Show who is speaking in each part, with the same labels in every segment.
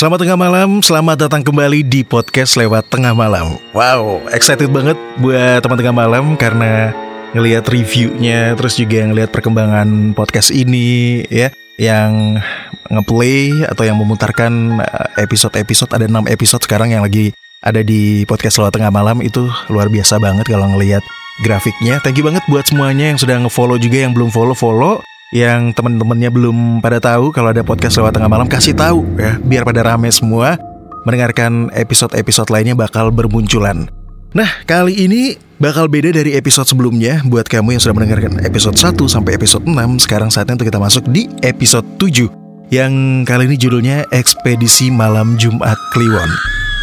Speaker 1: Selamat tengah malam, selamat datang kembali di podcast lewat tengah malam. Wow, excited banget buat teman tengah malam karena ngelihat reviewnya, terus juga ngelihat perkembangan podcast ini ya, yang ngeplay atau yang memutarkan eh, episode-episode ada 6 episode sekarang yang lagi ada di podcast lewat tengah malam itu luar biasa banget kalau ngelihat grafiknya. Thank you banget buat semuanya yang sudah ngefollow juga yang belum follow follow yang teman-temannya belum pada tahu kalau ada podcast lewat tengah malam kasih tahu ya biar pada rame semua mendengarkan episode-episode lainnya bakal bermunculan. Nah, kali ini bakal beda dari episode sebelumnya buat kamu yang sudah mendengarkan episode 1 sampai episode 6. Sekarang saatnya untuk kita masuk di episode 7 yang kali ini judulnya Ekspedisi Malam Jumat Kliwon.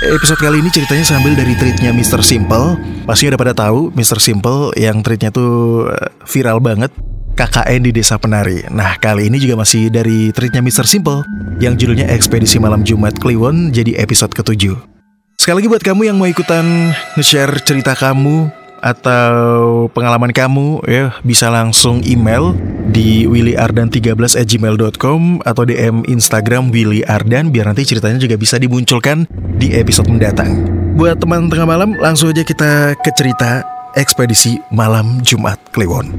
Speaker 1: Episode kali ini ceritanya sambil dari tweetnya Mr. Simple. Pasti udah pada tahu Mr. Simple yang tweetnya tuh eh, viral banget KKN di Desa Penari. Nah, kali ini juga masih dari treatnya Mr. Simple yang judulnya Ekspedisi Malam Jumat Kliwon jadi episode ketujuh. Sekali lagi buat kamu yang mau ikutan nge-share cerita kamu atau pengalaman kamu ya bisa langsung email di willyardan13@gmail.com atau DM Instagram Willy Ardan biar nanti ceritanya juga bisa dimunculkan di episode mendatang. Buat teman tengah malam langsung aja kita ke cerita ekspedisi malam Jumat Kliwon.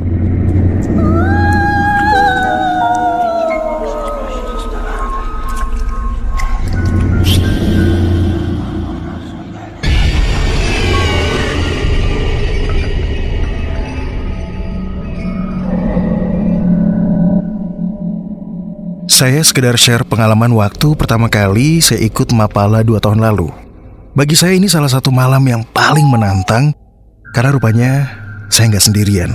Speaker 1: Saya sekedar share pengalaman waktu pertama kali saya ikut Mapala dua tahun lalu. Bagi saya ini salah satu malam yang paling menantang karena rupanya saya nggak sendirian.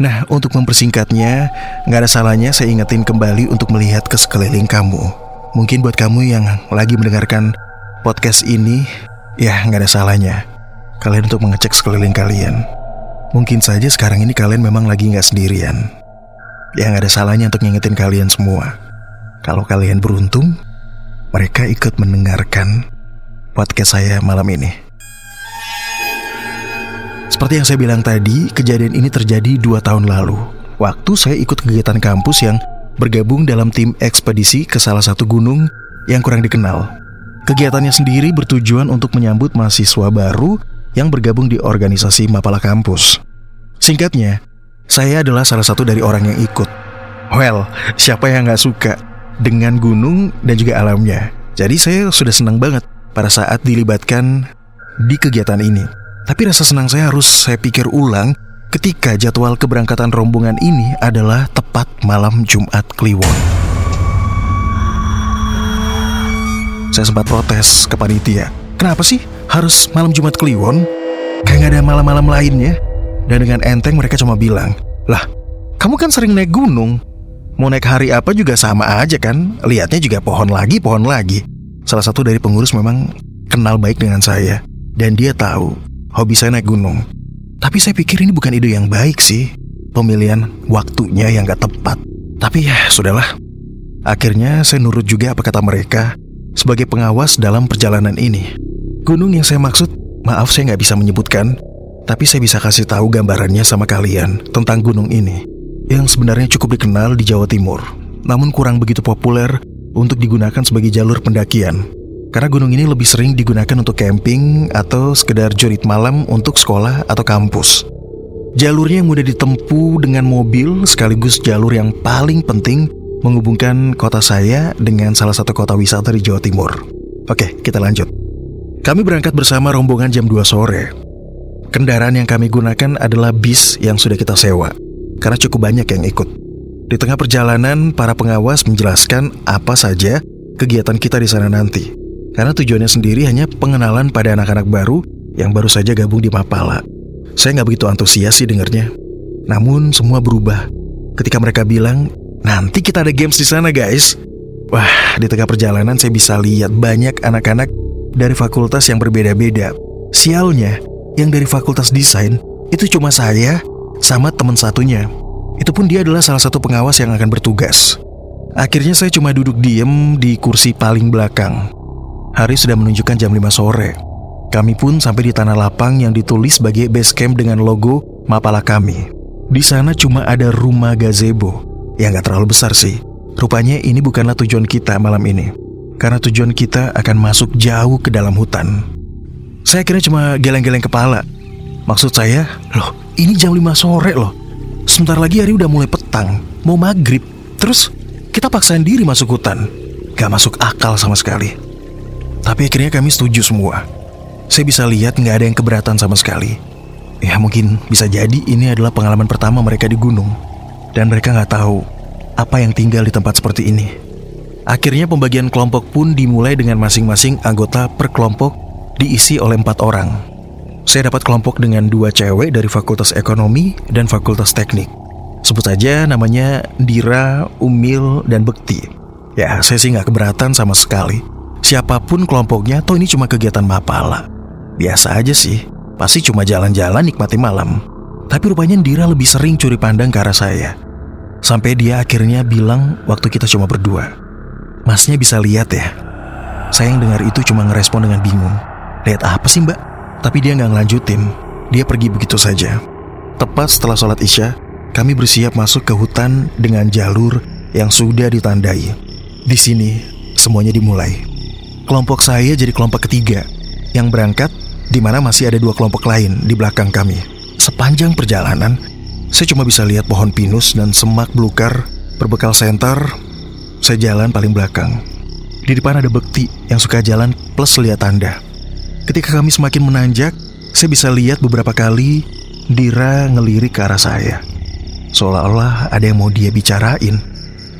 Speaker 1: Nah, untuk mempersingkatnya, nggak ada salahnya saya ingetin kembali untuk melihat ke sekeliling kamu. Mungkin buat kamu yang lagi mendengarkan podcast ini, ya nggak ada salahnya. Kalian untuk mengecek sekeliling kalian. Mungkin saja sekarang ini kalian memang lagi nggak sendirian. Ya nggak ada salahnya untuk ngingetin kalian semua. Kalau kalian beruntung, mereka ikut mendengarkan podcast saya malam ini. Seperti yang saya bilang tadi, kejadian ini terjadi dua tahun lalu. Waktu saya ikut kegiatan kampus yang bergabung dalam tim ekspedisi ke salah satu gunung yang kurang dikenal. Kegiatannya sendiri bertujuan untuk menyambut mahasiswa baru yang bergabung di organisasi Mapala Kampus. Singkatnya, saya adalah salah satu dari orang yang ikut. Well, siapa yang nggak suka dengan gunung dan juga alamnya. Jadi saya sudah senang banget pada saat dilibatkan di kegiatan ini. Tapi rasa senang saya harus saya pikir ulang ketika jadwal keberangkatan rombongan ini adalah tepat malam Jumat Kliwon. Saya sempat protes ke panitia. Kenapa sih harus malam Jumat Kliwon? Kayak gak ada malam-malam lainnya. Dan dengan enteng mereka cuma bilang, lah kamu kan sering naik gunung. Mau naik hari apa juga sama aja kan? Lihatnya juga pohon lagi, pohon lagi. Salah satu dari pengurus memang kenal baik dengan saya. Dan dia tahu hobi saya naik gunung. Tapi saya pikir ini bukan ide yang baik sih. Pemilihan waktunya yang gak tepat. Tapi ya sudahlah. Akhirnya saya nurut juga apa kata mereka Sebagai pengawas dalam perjalanan ini. Gunung yang saya maksud Maaf saya nggak bisa menyebutkan. Tapi saya bisa kasih tahu gambarannya sama kalian Tentang gunung ini yang sebenarnya cukup dikenal di Jawa Timur, namun kurang begitu populer untuk digunakan sebagai jalur pendakian. Karena gunung ini lebih sering digunakan untuk camping atau sekedar jurit malam untuk sekolah atau kampus. Jalurnya yang mudah ditempuh dengan mobil sekaligus jalur yang paling penting menghubungkan kota saya dengan salah satu kota wisata di Jawa Timur. Oke, kita lanjut. Kami berangkat bersama rombongan jam 2 sore. Kendaraan yang kami gunakan adalah bis yang sudah kita sewa karena cukup banyak yang ikut. Di tengah perjalanan, para pengawas menjelaskan apa saja kegiatan kita di sana nanti. Karena tujuannya sendiri hanya pengenalan pada anak-anak baru yang baru saja gabung di Mapala. Saya nggak begitu antusias sih dengernya. Namun semua berubah ketika mereka bilang, nanti kita ada games di sana guys. Wah, di tengah perjalanan saya bisa lihat banyak anak-anak dari fakultas yang berbeda-beda. Sialnya, yang dari fakultas desain itu cuma saya sama teman satunya. Itu pun dia adalah salah satu pengawas yang akan bertugas. Akhirnya saya cuma duduk diem di kursi paling belakang. Hari sudah menunjukkan jam 5 sore. Kami pun sampai di tanah lapang yang ditulis sebagai base camp dengan logo Mapala kami. Di sana cuma ada rumah gazebo. yang gak terlalu besar sih. Rupanya ini bukanlah tujuan kita malam ini. karena tujuan kita akan masuk jauh ke dalam hutan. Saya kira cuma geleng-geleng kepala. Maksud saya, loh ini jam 5 sore loh. Sebentar lagi hari udah mulai petang, mau maghrib. Terus kita paksain diri masuk hutan. Gak masuk akal sama sekali. Tapi akhirnya kami setuju semua. Saya bisa lihat nggak ada yang keberatan sama sekali. Ya mungkin bisa jadi ini adalah pengalaman pertama mereka di gunung. Dan mereka nggak tahu apa yang tinggal di tempat seperti ini. Akhirnya pembagian kelompok pun dimulai dengan masing-masing anggota per kelompok diisi oleh empat orang. Saya dapat kelompok dengan dua cewek dari Fakultas Ekonomi dan Fakultas Teknik. Sebut saja namanya Dira, Umil, dan Bekti. Ya, saya sih nggak keberatan sama sekali. Siapa pun kelompoknya, toh ini cuma kegiatan mapala. Biasa aja sih, pasti cuma jalan-jalan nikmati malam. Tapi rupanya Dira lebih sering curi pandang ke arah saya. Sampai dia akhirnya bilang waktu kita cuma berdua. Masnya bisa lihat ya. Saya yang dengar itu cuma ngerespon dengan bingung. Lihat apa sih mbak? Tapi dia nggak ngelanjutin. Dia pergi begitu saja. Tepat setelah sholat isya, kami bersiap masuk ke hutan dengan jalur yang sudah ditandai. Di sini, semuanya dimulai. Kelompok saya jadi kelompok ketiga yang berangkat di mana masih ada dua kelompok lain di belakang kami. Sepanjang perjalanan, saya cuma bisa lihat pohon pinus dan semak belukar berbekal senter. Saya jalan paling belakang. Di depan ada bekti yang suka jalan plus lihat tanda. Ketika kami semakin menanjak, saya bisa lihat beberapa kali Dira ngelirik ke arah saya. Seolah-olah ada yang mau dia bicarain.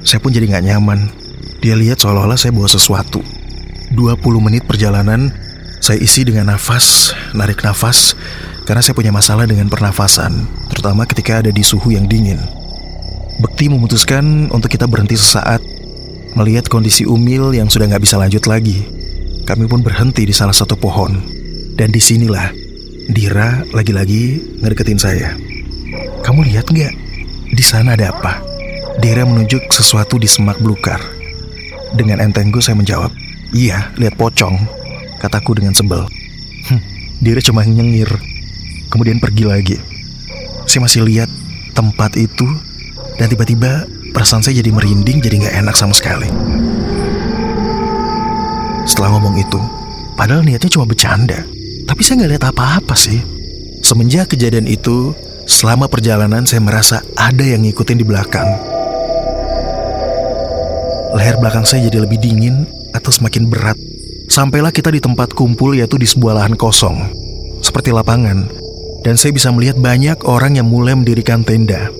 Speaker 1: Saya pun jadi gak nyaman. Dia lihat seolah-olah saya bawa sesuatu. 20 menit perjalanan, saya isi dengan nafas, narik nafas, karena saya punya masalah dengan pernafasan, terutama ketika ada di suhu yang dingin. Bekti memutuskan untuk kita berhenti sesaat, melihat kondisi Umil yang sudah nggak bisa lanjut lagi. Kami pun berhenti di salah satu pohon. Dan di sinilah Dira lagi-lagi ngedeketin saya. Kamu lihat nggak? Di sana ada apa? Dira menunjuk sesuatu di semak belukar. Dengan entengku saya menjawab, Iya, lihat pocong. Kataku dengan sebel. Hm, Dira cuma nyengir. Kemudian pergi lagi. Saya masih lihat tempat itu dan tiba-tiba perasaan saya jadi merinding, jadi nggak enak sama sekali. Setelah ngomong itu, padahal niatnya cuma bercanda, tapi saya nggak lihat apa-apa sih. Semenjak kejadian itu, selama perjalanan saya merasa ada yang ngikutin di belakang. Leher belakang saya jadi lebih dingin atau semakin berat. Sampailah kita di tempat kumpul yaitu di sebuah lahan kosong, seperti lapangan. Dan saya bisa melihat banyak orang yang mulai mendirikan tenda.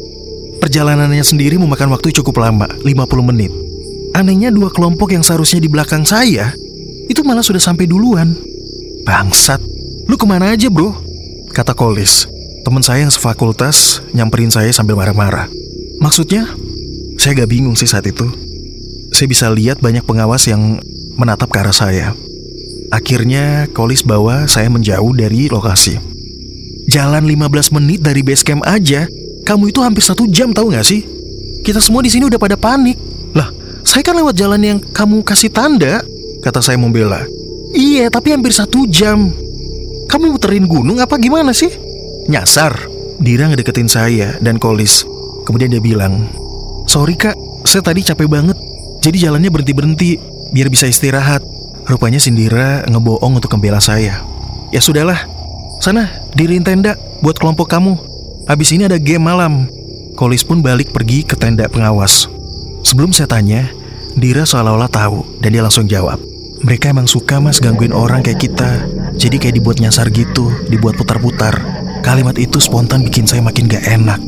Speaker 1: Perjalanannya sendiri memakan waktu cukup lama, 50 menit. Anehnya dua kelompok yang seharusnya di belakang saya itu malah sudah sampai duluan. Bangsat, lu ke mana aja bro? Kata Kolis, teman saya yang sefakultas nyamperin saya sambil marah-marah. Maksudnya, saya gak bingung sih saat itu. Saya bisa lihat banyak pengawas yang menatap ke arah saya. Akhirnya Kolis bawa saya menjauh dari lokasi. Jalan 15 menit dari base camp aja, kamu itu hampir satu jam tahu gak sih? Kita semua di sini udah pada panik. Lah, saya kan lewat jalan yang kamu kasih tanda kata saya membela. Iya, tapi hampir satu jam. Kamu muterin gunung apa gimana sih? Nyasar. Dira ngedeketin saya dan Kolis. Kemudian dia bilang, Sorry kak, saya tadi capek banget. Jadi jalannya berhenti-berhenti, biar bisa istirahat. Rupanya Sindira ngebohong untuk membela saya. Ya sudahlah, sana diriin tenda buat kelompok kamu. Habis ini ada game malam. Kolis pun balik pergi ke tenda pengawas. Sebelum saya tanya, Dira seolah-olah tahu dan dia langsung jawab. Mereka emang suka mas gangguin orang kayak kita. Jadi kayak dibuat nyasar gitu, dibuat putar-putar. Kalimat itu spontan bikin saya makin gak enak.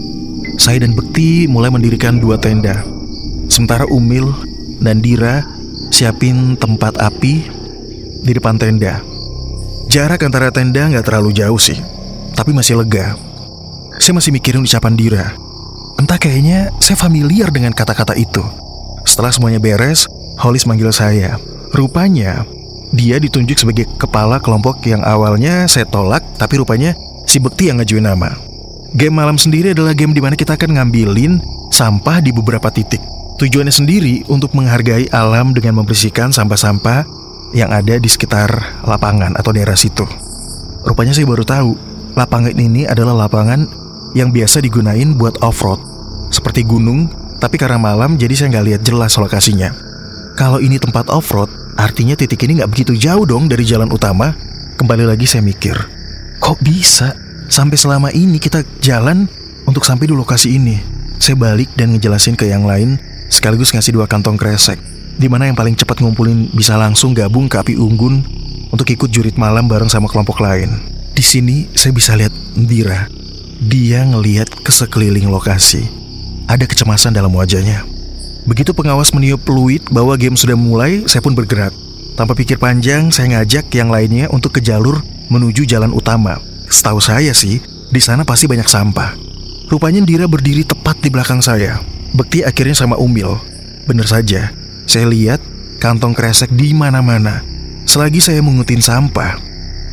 Speaker 1: Saya dan Bekti mulai mendirikan dua tenda. Sementara Umil dan Dira siapin tempat api di depan tenda. Jarak antara tenda nggak terlalu jauh sih, tapi masih lega. Saya masih mikirin ucapan Dira. Entah kayaknya saya familiar dengan kata-kata itu. Setelah semuanya beres, Hollis manggil saya. Rupanya, dia ditunjuk sebagai kepala kelompok yang awalnya saya tolak, tapi rupanya si Bekti yang ngajuin nama. Game malam sendiri adalah game di mana kita akan ngambilin sampah di beberapa titik. Tujuannya sendiri untuk menghargai alam dengan membersihkan sampah-sampah yang ada di sekitar lapangan atau daerah situ. Rupanya saya baru tahu, lapangan ini adalah lapangan yang biasa digunain buat off-road. Seperti gunung, tapi karena malam jadi saya nggak lihat jelas lokasinya. Kalau ini tempat off-road, Artinya titik ini nggak begitu jauh dong dari jalan utama. Kembali lagi saya mikir, kok bisa sampai selama ini kita jalan untuk sampai di lokasi ini? Saya balik dan ngejelasin ke yang lain, sekaligus ngasih dua kantong kresek. Di mana yang paling cepat ngumpulin bisa langsung gabung ke api unggun untuk ikut jurit malam bareng sama kelompok lain. Di sini saya bisa lihat Ndira. Dia ngelihat ke sekeliling lokasi. Ada kecemasan dalam wajahnya. Begitu pengawas meniup peluit bahwa game sudah mulai, saya pun bergerak. Tanpa pikir panjang, saya ngajak yang lainnya untuk ke jalur menuju jalan utama. Setahu saya sih, di sana pasti banyak sampah. Rupanya Ndira berdiri tepat di belakang saya. Bekti akhirnya sama Umil. Bener saja, saya lihat kantong kresek di mana-mana. Selagi saya mengutin sampah,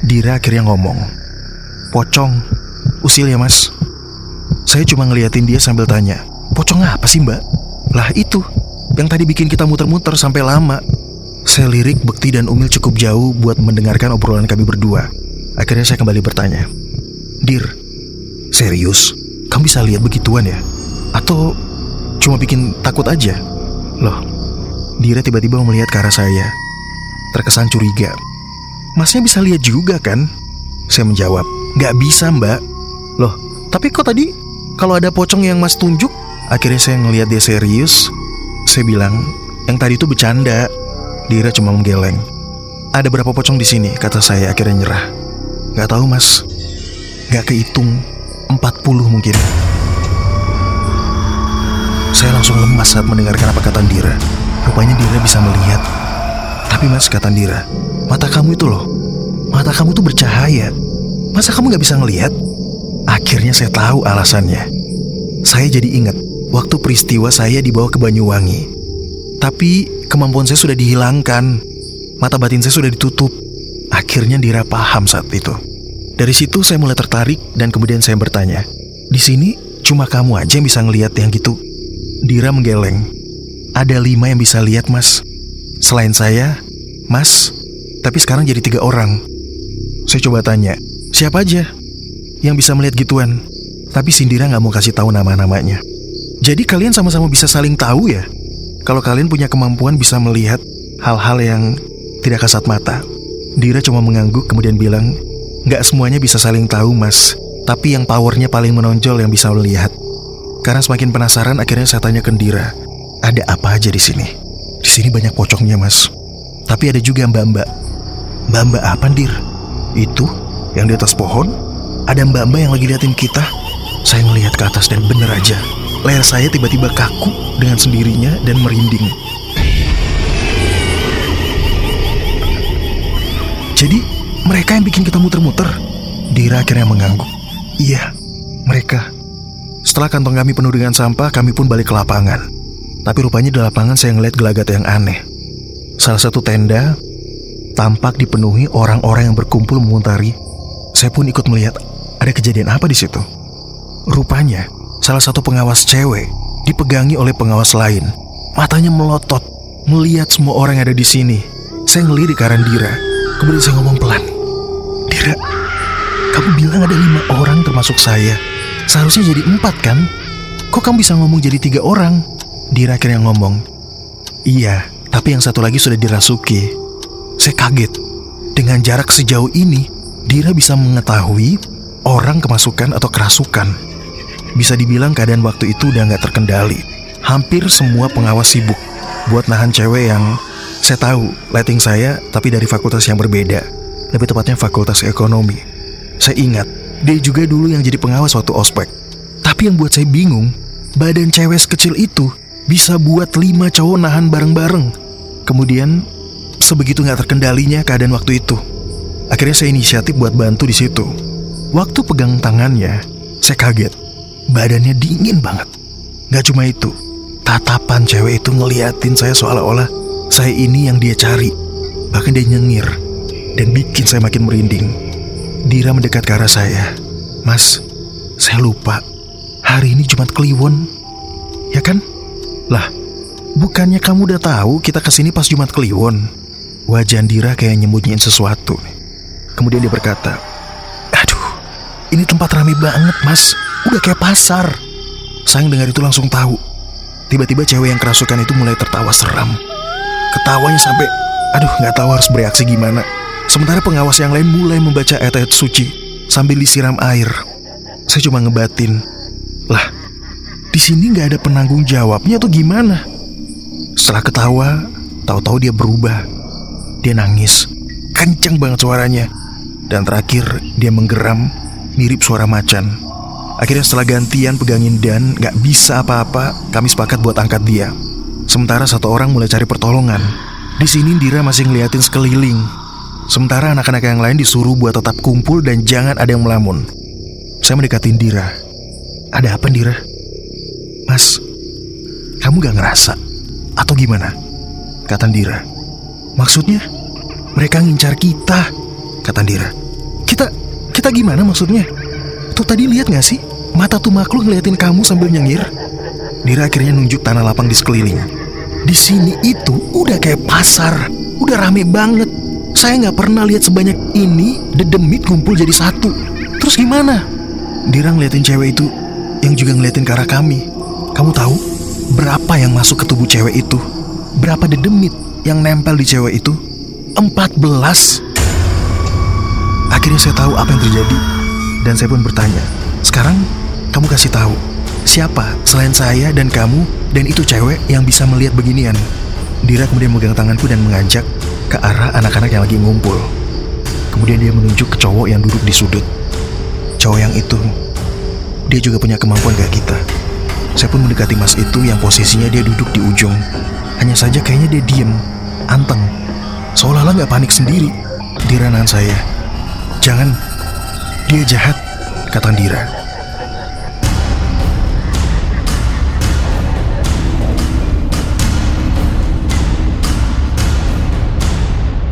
Speaker 1: Dira akhirnya ngomong, Pocong, usil ya mas. Saya cuma ngeliatin dia sambil tanya, Pocong apa sih mbak? Lah itu, yang tadi bikin kita muter-muter sampai lama. Saya lirik Bekti dan Umil cukup jauh buat mendengarkan obrolan kami berdua. Akhirnya saya kembali bertanya, Dir, serius? Kamu bisa lihat begituan ya? Atau cuma bikin takut aja? Loh, Dira tiba-tiba melihat ke arah saya. Terkesan curiga. Masnya bisa lihat juga kan? Saya menjawab, Gak bisa mbak. Loh, tapi kok tadi kalau ada pocong yang mas tunjuk? Akhirnya saya ngelihat dia serius. Saya bilang, yang tadi itu bercanda. Dira cuma menggeleng. Ada berapa pocong di sini? Kata saya akhirnya nyerah. Gak tahu mas. Gak kehitung. 40 mungkin. Saya langsung lemas saat mendengarkan apa kata Dira. Rupanya Dira bisa melihat. Tapi mas kata Dira, mata kamu itu loh. Mata kamu tuh bercahaya. Masa kamu gak bisa ngelihat? Akhirnya saya tahu alasannya. Saya jadi ingat waktu peristiwa saya dibawa ke Banyuwangi. Tapi kemampuan saya sudah dihilangkan. Mata batin saya sudah ditutup. Akhirnya Dira paham saat itu. Dari situ saya mulai tertarik dan kemudian saya bertanya, di sini cuma kamu aja yang bisa ngelihat yang gitu. Dira menggeleng. Ada lima yang bisa lihat mas. Selain saya, mas, tapi sekarang jadi tiga orang. Saya coba tanya, siapa aja yang bisa melihat gituan? Tapi Sindira nggak mau kasih tahu nama-namanya. Jadi kalian sama-sama bisa saling tahu ya? Kalau kalian punya kemampuan bisa melihat hal-hal yang tidak kasat mata. Dira cuma mengangguk kemudian bilang, nggak semuanya bisa saling tahu mas, tapi yang powernya paling menonjol yang bisa melihat. Karena semakin penasaran, akhirnya saya tanya ke Dira, ada apa aja di sini? Di sini banyak pocongnya, Mas. Tapi ada juga mbak-mbak. Mbak-mbak apa, Dir? Itu yang di atas pohon? Ada mbak-mbak yang lagi liatin kita? Saya ngelihat ke atas dan bener aja, leher saya tiba-tiba kaku dengan sendirinya dan merinding. Jadi, mereka yang bikin kita muter-muter? Dira akhirnya mengangguk. Iya, mereka. Setelah kantong kami penuh dengan sampah, kami pun balik ke lapangan. Tapi rupanya di lapangan saya ngeliat gelagat yang aneh. Salah satu tenda tampak dipenuhi orang-orang yang berkumpul menguntari. Saya pun ikut melihat ada kejadian apa di situ. Rupanya salah satu pengawas cewek dipegangi oleh pengawas lain. Matanya melotot, melihat semua orang yang ada di sini. Saya ngelirik ke Dira, kemudian saya ngomong pelan. Dira, kamu bilang ada lima orang termasuk saya. Seharusnya jadi empat kan? Kok kamu bisa ngomong jadi tiga orang? Dira akhirnya ngomong, Iya, tapi yang satu lagi sudah dirasuki. Saya kaget. Dengan jarak sejauh ini, Dira bisa mengetahui orang kemasukan atau kerasukan. Bisa dibilang keadaan waktu itu udah nggak terkendali. Hampir semua pengawas sibuk buat nahan cewek yang saya tahu lighting saya tapi dari fakultas yang berbeda. Lebih tepatnya fakultas ekonomi. Saya ingat, dia juga dulu yang jadi pengawas waktu ospek. Tapi yang buat saya bingung, badan cewek sekecil itu bisa buat lima cowok nahan bareng-bareng. Kemudian, sebegitu nggak terkendalinya keadaan waktu itu. Akhirnya saya inisiatif buat bantu di situ. Waktu pegang tangannya, saya kaget. Badannya dingin banget. Gak cuma itu, tatapan cewek itu ngeliatin saya seolah-olah saya ini yang dia cari. Bahkan dia nyengir dan bikin saya makin merinding. Dira mendekat ke arah saya. Mas, saya lupa. Hari ini Jumat Kliwon. Ya kan? Lah, bukannya kamu udah tahu kita ke sini pas Jumat Kliwon? Wajah Dira kayak nyembunyiin sesuatu. Kemudian dia berkata, Aduh, ini tempat rame banget mas. Udah kayak pasar. Sang dengar itu langsung tahu. Tiba-tiba cewek yang kerasukan itu mulai tertawa seram. Ketawanya sampai Aduh, nggak tahu harus bereaksi gimana. Sementara pengawas yang lain mulai membaca ayat-ayat suci sambil disiram air. Saya cuma ngebatin. Lah, di sini nggak ada penanggung jawabnya tuh gimana? Setelah ketawa, tahu-tahu dia berubah. Dia nangis. Kenceng banget suaranya. Dan terakhir, dia menggeram mirip suara macan. Akhirnya setelah gantian pegangin dan gak bisa apa-apa, kami sepakat buat angkat dia. Sementara satu orang mulai cari pertolongan. Di sini Dira masih ngeliatin sekeliling. Sementara anak-anak yang lain disuruh buat tetap kumpul dan jangan ada yang melamun. Saya mendekatin Dira. Ada apa Dira? Mas, kamu gak ngerasa? Atau gimana? Kata Dira. Maksudnya? Mereka ngincar kita, kata Dira. Kita, kita gimana maksudnya? Tuh tadi lihat gak sih? Mata tuh makhluk ngeliatin kamu sambil nyengir. Dira akhirnya nunjuk tanah lapang di sekeliling. Di sini itu udah kayak pasar, udah rame banget. Saya nggak pernah lihat sebanyak ini dedemit kumpul jadi satu. Terus gimana? Dira ngeliatin cewek itu yang juga ngeliatin ke arah kami. Kamu tahu berapa yang masuk ke tubuh cewek itu? Berapa dedemit yang nempel di cewek itu? 14. Akhirnya saya tahu apa yang terjadi dan saya pun bertanya, "Sekarang kamu kasih tahu siapa selain saya dan kamu dan itu cewek yang bisa melihat beginian?" Dira kemudian megang tanganku dan mengajak ke arah anak-anak yang lagi ngumpul. Kemudian dia menunjuk ke cowok yang duduk di sudut. Cowok yang itu, dia juga punya kemampuan kayak kita. Saya pun mendekati mas itu yang posisinya dia duduk di ujung. Hanya saja kayaknya dia diem, anteng. Seolah-olah nggak panik sendiri. Dira nahan saya. Jangan, dia jahat, kata Dira.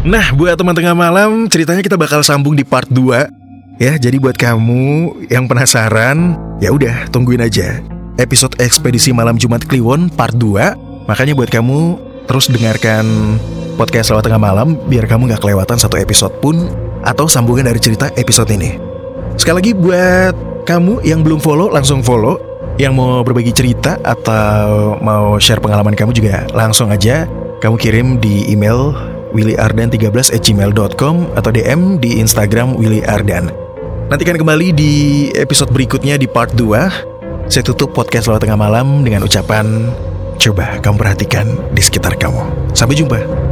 Speaker 1: Nah, buat teman tengah malam, ceritanya kita bakal sambung di part 2. Ya, jadi buat kamu yang penasaran, ya udah tungguin aja episode ekspedisi malam Jumat Kliwon part 2. Makanya buat kamu terus dengarkan podcast lewat tengah malam biar kamu nggak kelewatan satu episode pun atau sambungan dari cerita episode ini. Sekali lagi buat kamu yang belum follow langsung follow, yang mau berbagi cerita atau mau share pengalaman kamu juga langsung aja kamu kirim di email willyardan13@gmail.com atau DM di Instagram Willy Ardan. Nantikan kembali di episode berikutnya di part 2. Saya tutup podcast lewat tengah malam dengan ucapan Coba kamu perhatikan di sekitar kamu. Sampai jumpa.